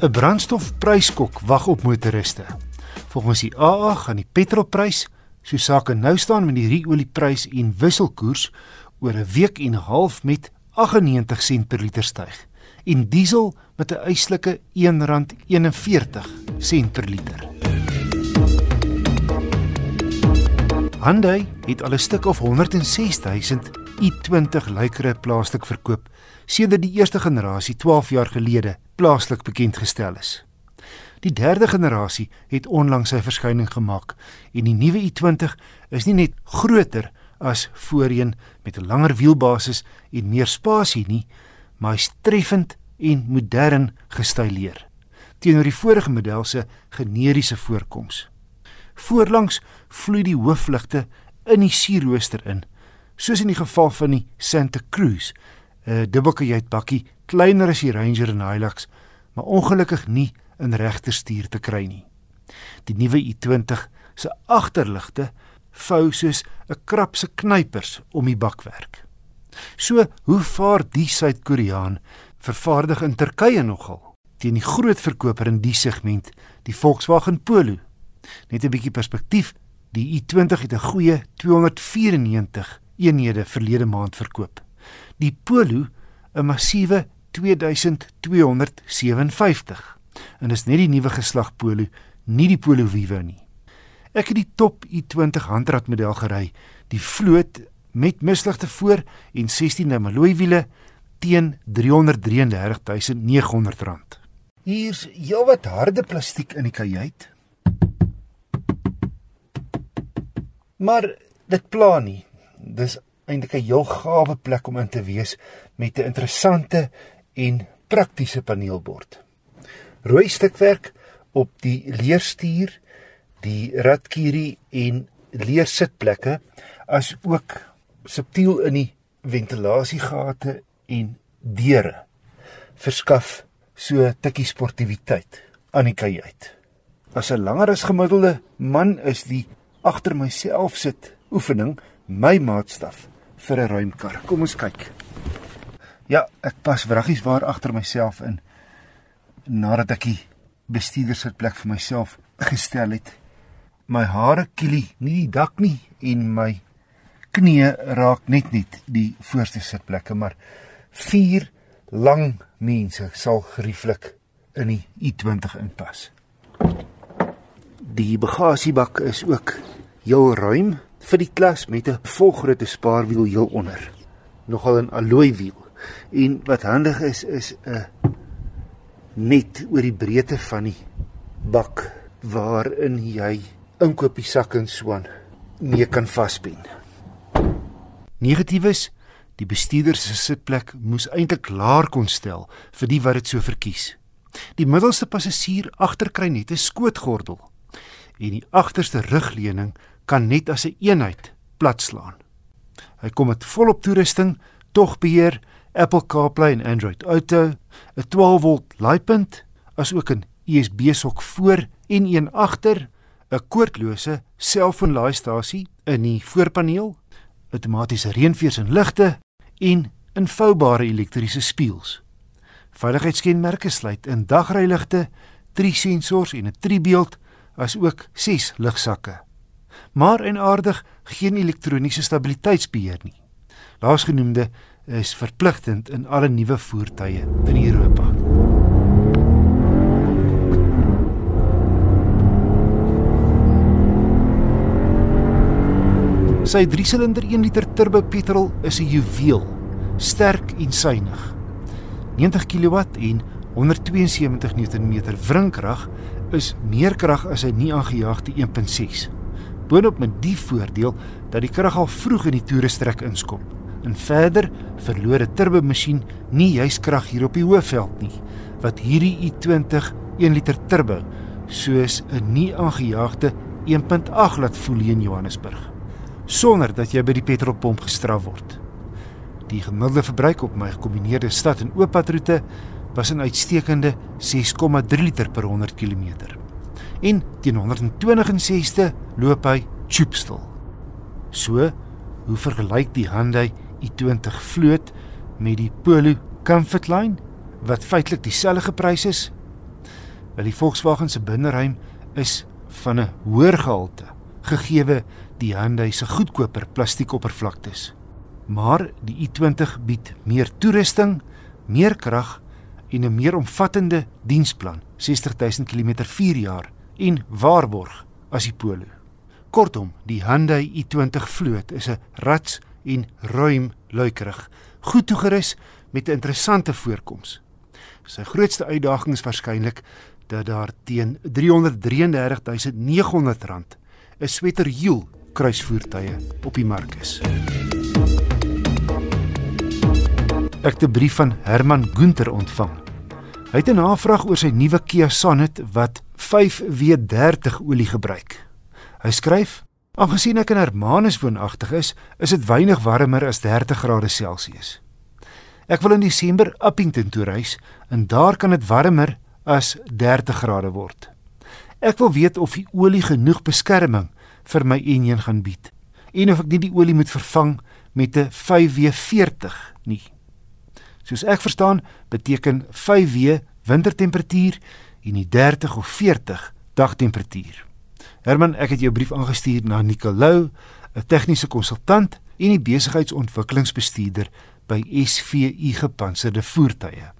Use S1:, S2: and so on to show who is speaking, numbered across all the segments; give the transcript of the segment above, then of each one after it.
S1: 'n Brandstofpryskok wag op motoriste. Volgens die AA gaan die petrolprys, so sake nou staan met die ru-olieprys en wisselkoers oor 'n week en 'n half met 98 sent per liter styg en diesel met 'n eislike R1.41 sent per liter. Hyundai het al 'n stuk of 106000 i20 lykere plaaslik verkoop sedert die eerste generasie 12 jaar gelede plaaslik bekend gestel is. Die derde generasie het onlangs sy verskyning gemaak en die nuwe i20 is nie net groter as voorheen met 'n langer wielbasis en meer spasie nie, maar hy's treffend en modern gestyleer teenoor die vorige model se generiese voorkoms. Voorlangs vloei die hoofligte in die sierrooster in, soos in die geval van die Santa Cruz, 'n dubbelkajuitbakkie kleiner as die Ranger en Hilux, maar ongelukkig nie in regterstuur te kry nie. Die nuwe i20 se agterligte vou soos 'n krap se knypers om die bakwerk. So, hoe vaar die Suid-Koreaan vervaardig in Turkye nogal teen die groot verkoper in die segment, die Volkswagen Polo. Net 'n bietjie perspektief, die i20 het 'n goeie 294 eenhede verlede maand verkoop. Die Polo 'n massiewe 2257. En is net die nuwe geslag Polo, nie die Polo Vivo nie. Ek het die top i20 handratmodel gery, die vloot met misligte voor en 16 alloy wiele teen R333900. Hier's heelwat harde plastiek in die kajuit. Maar dit pla nie. Dis eintlik 'n heel gawe plek om in te wees met 'n interessante en praktiese paneelbord. Rooi stukwerk op die leerstuur, die ratkierie en leersitplekke as ook subtiel in die ventilasiegate en deure verskaf so tikkie sportiwiteit aan die kajuit. As 'n langer as gemiddelde man is die agter myself sit oefening my maatstaf vir 'n ruimkar. Kom ons kyk. Ja, ek pas wraggies waar agter myself in nadat ek die bestuurdersitplek vir myself gestel het. My hare kielie nie die dak nie en my knie raak net net die voorste sitplekke, maar vier lang mense sal gerieflik in die i20 inpas. Die bagasiebak is ook heel ruim vir die klas met 'n volgrootte spaarwiel heel onder. Nogal 'n alloy wiel. En wat handig is is 'n net oor die breedte van die bak waarin jy inkopiesak en swaan mee kan vaspen. Negatiefs Die bestuurder se sitplek moes eintlik laer kon stel vir die wat dit so verkies. Die middelste passasier agterkry net 'n skootgordel en die agterste rugleuning kan net as 'n een eenheid platslaan. Hy kom met volop toerusting, tog beheer, Apple CarPlay en Android Auto, 'n 12V laaipunt, asook 'n USB-sok voor en een agter, 'n koordlose selfoonlaaistasie in die voorpaneel, outomatiese reënveers en ligte en invoubare elektriese spieëls. Veiligheidskenmerke sluit in dagryligte, drie sensors en 'n driebeeld, asook 6 ligsakke. Maar en aardig geen elektroniese stabiliteitsbeheer nie. Laasgenoemde is verpligtend in alle nuwe voertuie in Europa. Sy 3-silinder 1 liter turbo petrol is 'n juweel, sterk en suiwig. 90 kW en 172 Nm wrinkrag is meer krag as 'n nie aangejaagde 1.6. Boonop met die voordeel dat die krag al vroeg in die toerestrek inskop. En verder verloor 'n turbo masjien nie juis krag hier op die hoofveld nie, wat hierdie i20 1 liter turbo soos 'n nie aangejaagde 1.8 laat voel in Johannesburg sonder dat jy by die petrolpomp gestraf word. Die gemiddelde verbruik op my gekombineerde stad en ooppadroete was 'n uitstekende 6,3 liter per 100 km. En teen 120ste loop hy choopstil. So, hoe vergelyk die Hyundai i20 vloot met die Polo Comfortline wat feitelik dieselfde geprys is? Wel die Volkswagen se binneruim is van 'n hoër gehalte gegee die Hyundai se goedkoper plastiekoppervlaktes. Maar die i20 bied meer toerusting, meer krag en 'n meer omvattende diensplan, 60000 km 4 jaar en waarborg as die Polo. Kortom, die Hyundai i20 vloot is 'n rats en ruim luikerig, goed toegerus met 'n interessante voorkoms. Sy grootste uitdaging is waarskynlik dat daar teen R333900 'n sweterhiel kruisvoertuie op die mark is. Ek het 'n brief van Herman Gunter ontvang. Hy het 'n navraag oor sy nuwe Kia Sonet wat 5W30 olie gebruik. Hy skryf: "Aangesien ek in Hermanus woonagtig is, is dit weinig warmer as 30 grade Celsius. Ek wil in Desember Appington toe reis en daar kan dit warmer as 30 grade word. Ek wil weet of die olie genoeg beskerming vir my enjin gaan bied en of ek nie die olie moet vervang met 'n 5W40 nie. Soos ek verstaan, beteken 5W wintertemperatuur en die 30 of 40 dagtemperatuur. Herman, ek het jou brief aangestuur na Nicolou, 'n tegniese konsultant en die besigheidsontwikkelingsbestuurder by SVU Gepantserde Voertuie.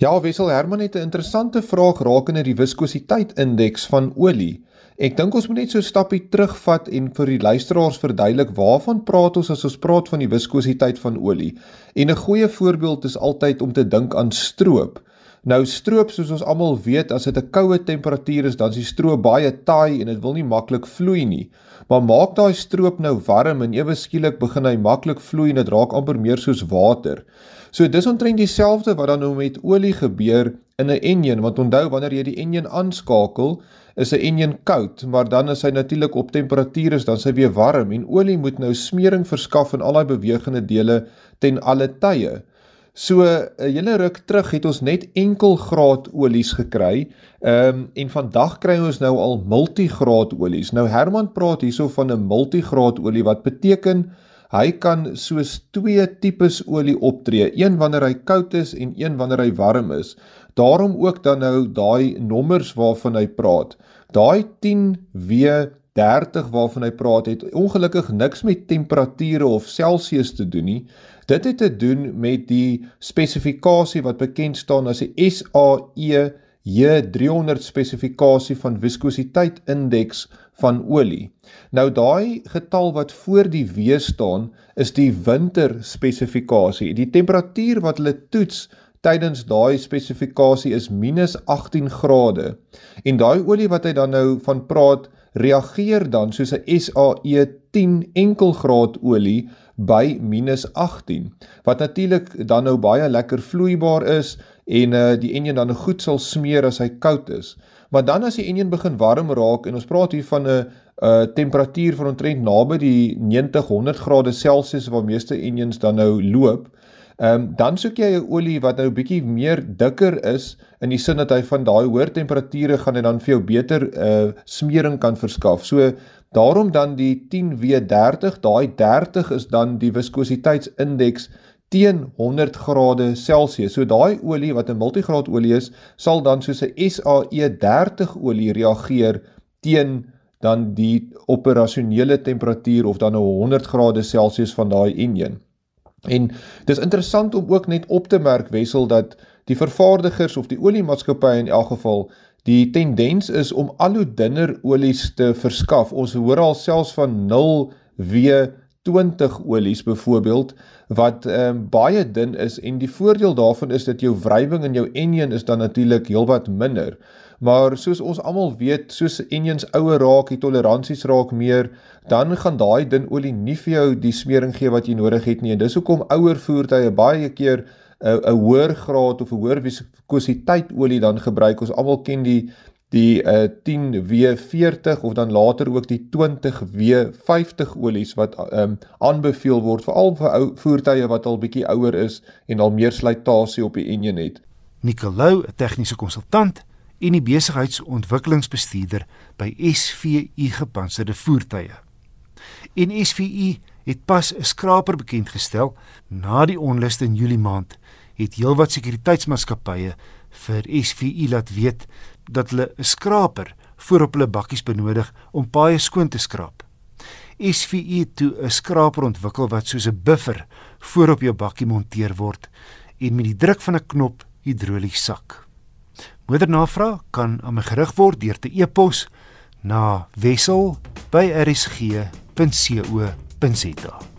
S2: Ja, Wessel Herman het 'n interessante vraag rakende die viskositeit indeks van olie. Ek dink ons moet net so 'n stappie terugvat en vir die luisteraars verduidelik waarvan praat ons as ons praat van die viskositeit van olie. En 'n goeie voorbeeld is altyd om te dink aan stroop. Nou stroop soos ons almal weet, as dit 'n koue temperatuur is, dan is die stroop baie taai en dit wil nie maklik vloei nie. Maar maak daai stroop nou warm en ewe skielik begin hy maklik vloei en dit raak amper meer soos water. So dis omtrent dieselfde wat dan nou met olie gebeur in 'n enjin, want onthou wanneer jy die enjin aanskakel, is 'n enjin koud, maar dan as hy natuurlik op temperatuur is, dan sy weer warm en olie moet nou smering verskaf aan al daai bewegende dele ten alle tye. So 'n uh, hele ruk terug het ons net enkel graad olies gekry. Ehm um, en vandag kry ons nou al multigraad olies. Nou Herman praat hierso van 'n multigraad olie wat beteken hy kan soos twee tipes olie optree, een wanneer hy koud is en een wanneer hy warm is. Daarom ook dan nou daai nommers waarvan hy praat. Daai 10W 30 waarvan hy praat het ongelukkig niks met temperature of Celsius te doen nie. Dit het te doen met die spesifikasie wat bekend staan as die SAE J300 spesifikasie van viskositeit indeks van olie. Nou daai getal wat voor die W staan is die winter spesifikasie. Die temperatuur wat hulle toets tydens daai spesifikasie is -18 grade. En daai olie wat hy dan nou van praat reageer dan soos 'n SAE 10 enkelgraad olie by -18 wat natuurlik dan nou baie lekker vloeibaar is en uh die enjin dan goed sal smeer as hy koud is. Maar dan as die enjin begin warm raak en ons praat hier van 'n 'n uh, temperatuur van omtrent naby die 90 100 grade Celsius waar meeste enjins dan nou loop, um, dan soek jy 'n olie wat nou bietjie meer dikker is in die sin dat hy van daai hoër temperature gaan en dan vir jou beter uh smering kan verskaf. So Daarom dan die 10W30, daai 30 is dan die viskositeitsindeks teen 100 grade Celsius. So daai olie wat 'n multigraad olie is, sal dan soos 'n SAE30 olie reageer teen dan die operasionele temperatuur of dan 'n 100 grade Celsius van daai enjin. En dis interessant om ook net op te merk wessel dat die vervaardigers of die oliemaatskappye in elk geval Die tendens is om al hoe dunner olies te verskaf. Ons hoor al selfs van 0W20 olies byvoorbeeld wat ehm um, baie dun is en die voordeel daarvan is dat jou wrywing in jou enjin is dan natuurlik heelwat minder. Maar soos ons almal weet, soos enjins ouer raak, die toleransies raak meer, dan gaan daai dun olie nie vir jou die smering gee wat jy nodig het nie. En dis hoekom ouer voertuie baie keer 'n 'n hoër graad of 'n hoër viskositeit olie dan gebruik. Ons almal ken die die uh 10W40 of dan later ook die 20W50 olies wat um aanbeveel word veral vir ou voertuie wat al bietjie ouer is en al meer slytasie op die enjin het.
S1: Nicolou, 'n tegniese konsultant en die besigheidsontwikkelingsbestuurder by SVU Gepantserde Voertuie. En SVU het pas 'n skraper bekend gestel na die onluste in Julie maand het heelwat sekuriteitsmaatskappye vir SVU laat weet dat hulle 'n skraper voorop hulle bakkies benodig om paaie skoon te skraap. SVE toe 'n skraper ontwikkel wat soos 'n buffer voorop jou bakkie monteer word en met die druk van 'n knop hidrolies sak. Modernavraag kan aan my gerig word deur te e-pos na wissel@rsg.co.za. suspensito.